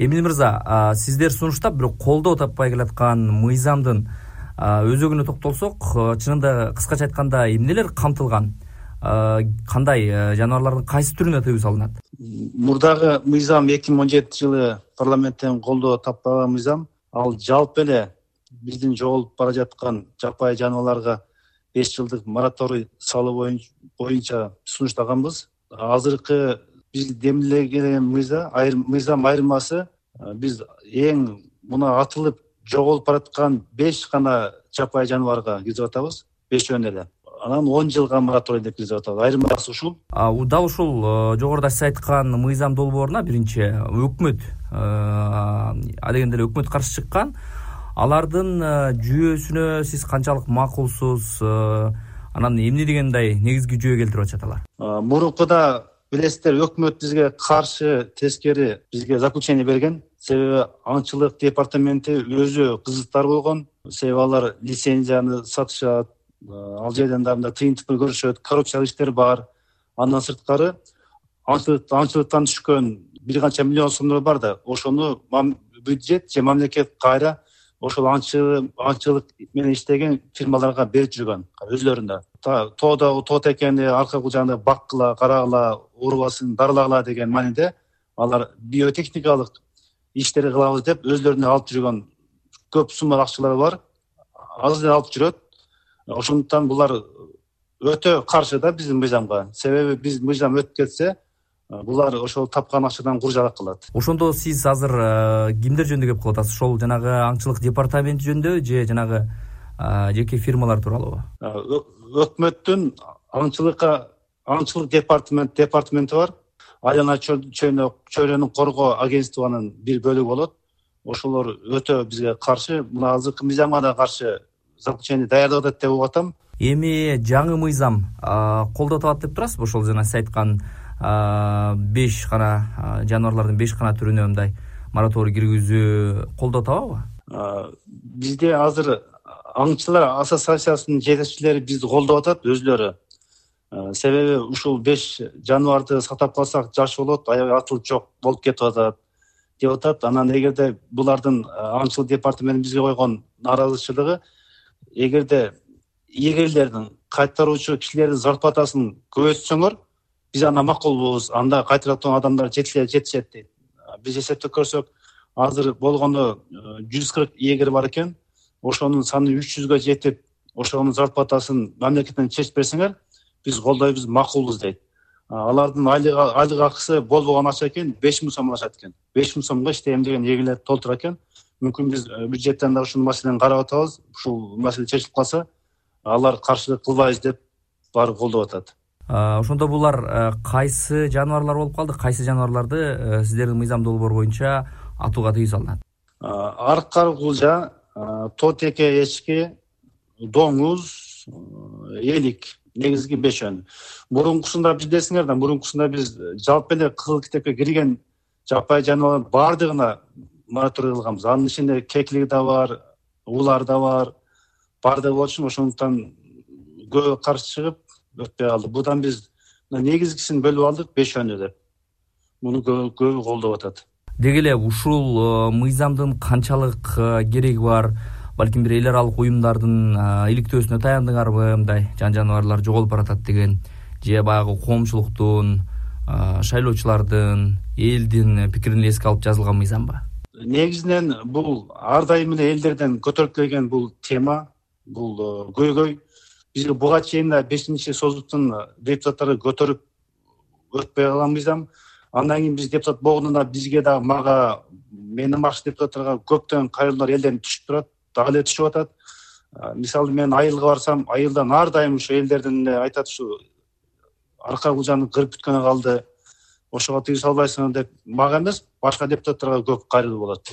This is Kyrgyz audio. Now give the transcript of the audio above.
эмил мырза сиздер сунуштап бирок колдоо таппай келаткан мыйзамдын өзөгүнө токтолсок чынында кыскача айтканда эмнелер камтылган? Кандай жаныбарлардын кайсы түрүнө тыюу салынат? Мурдагы мыйзам эки миң он жетинчи жылы парламенттен колдоо таппаган мыйзам. Ал жалпы эле биздин жоголуп бара жаткан жапайы жаныбарларга беш жылдык мораторий салуу боюнча сунуштаганбыз. Азыркы биз демилеген мыйзам мыйзам айырмасы биз эң мына атылып жоголуп бараткан беш гана жапайы жаныбарга киргизип атабыз бешөөнү эле анан он жылга мораторий деп киргизип атабыз. Айырмасы ушул. Дал ушул жогоруда сиз айткан мыйзам долбооруна биринчи өкмөт алегенде эле өкмөт каршы чыккан. Алардын жүйөсүнө сиз канчалык макулсуз анан эмне дегендей негизги жүйө келтирип атышат алар? Мурункуда билесиздер өкмөт бизге каршы тескери бизге заключение берген. Себеби аңчылык департаменти өзү кызыктар койгон себеби алар лицензияны сатышат ал жерден дагы мындай тыйын тыпыр көрүшөт коррупциялык иштер бар. Андан сырткары аңчылыктан түшкөн бир канча миллион сомдор бар да ошону бюджет же мамлекет кайра ошол аңчылык менен иштеген фирмаларга берип жүргөн. Өзүлөрүн да. Тоодогу тоо текени арка кулчаны баккыла карагыла оорубасын дарылагыла деген мааниде алар биотехникалык иштерди кылабыз деп өзүлөрүнө алып жүргөн. Көп суммалык акчалар бар. Азыр деле алып жүрөт. Ошондуктан булар өтө каршы да биздин мыйзамга. Себеби биздин мыйзам өтүп кетсе булар ошол тапкан акчадан куржалак кылат. Ошондо сиз азыр кимдер жөнүндө кеп кылып атасыз ошол жанагы аңчылык департаменти жөнүндөбү же жанагы жеке фирмалар тууралуубу өкмөттүн аңчылыкка аңчылык департамент департаменти бар. Айлана чөйрөнү коргоо агентствонун бир бөлүгү болот. Ошолор өтө бизге каршы. Мына азыркы мыйзамга да каршы заключение даярдап атат деп угуп атам. Эми жаңы мыйзам колдоо табат деп турасызбы? Ошол жана сиз айткан беш гана жаныбарлардын беш гана түрүнө мындай мораторий киргизүү колдоо табабы бизде азыр аңчылар ассоциациясынын жетекчилери бизди колдоп атат өзүлөрү себеби ушул беш жаныбарды сактап калсак жакшы болот аябай атылып жок болуп кетип атат деп атат. Анан эгерде булардын аңчылык департаменти бизге койгон нааразычылыгы эгерде эгерлердин кайтаруучу кишилердин зарплатасын көбөйтсөңөр биз анда макулбуз анда кайтаратын адамдар жетишет дейт. Биз эсептеп көрсөк азыр болгону э, жүз кырк эгер бар экен. Ошонун саны үч жүзгө жетип ошонун зарплатасын мамлекеттен чечип берсеңер биз колдойбуз макулбуз дейт. Алардын айлык акысы болбогон акча экен беш миң сом алышат экен. Беш миң сомго иштейм деген эгерлерди толтурат экен. Мүмкүн биз э, бюджеттен дагы ушул маселени карап атабыз. Ушул маселе чечилип калса алар каршылык кылбайбыз деп барып колдоп атат ошондо булар кайсы жаныбарлар болуп калды кайсы жаныбарларды сиздердин мыйзам долбоор боюнча атууга тыюу салынат? Аркар кулжа тоо теке эчки доңуз элик негизги бешөөнү мурункусунда билесиңер да мурункусунда биз жалпы эле кызыл китепке кирген жапайы жаныбарлардын баардыгына мораторий кылганбыз. Анын ичинде кекилик да бар улар да бар. Баардыгы болчу ошондуктан көбү каршы чыгып өтпөй калды будан биз негизгисин бөлүп алдык бешөөнү деп. Муну көбү колдоп атат. Деги эле ушул э, мыйзамдын канчалык э, кереги бар. Балким бир эл аралык уюмдардын э, иликтөөсүнө таяндыңарбы мындай? Жан жаныбарлар жоголуп баратат деген. Же баягы коомчулуктун шайлоочулардын элдин пикирин эске алып жазылган мыйзамбы негизинен бул ар дайым эле элдерден көтөрүлүп келген бул тема бул көйгөй бизге буга чейин да бешинчи созвуттун депутаттары көтөрүп өтпөй калган мыйзам андан кийин биз депутат болгондон дагы бизге дагы мага менден башка депутаттарга көптөгөн кайрылуулар элден түшүп турат дагы эле түшүп атат. Мисалы мен айылга барсам айылдан ар дайым ушу элдерден эле айтат ушу арка кулжаны кырып бүткөнү калды. Ошого тыюу салбайсыңар деп мага эмес башка депутаттарга көп кайрылуу болот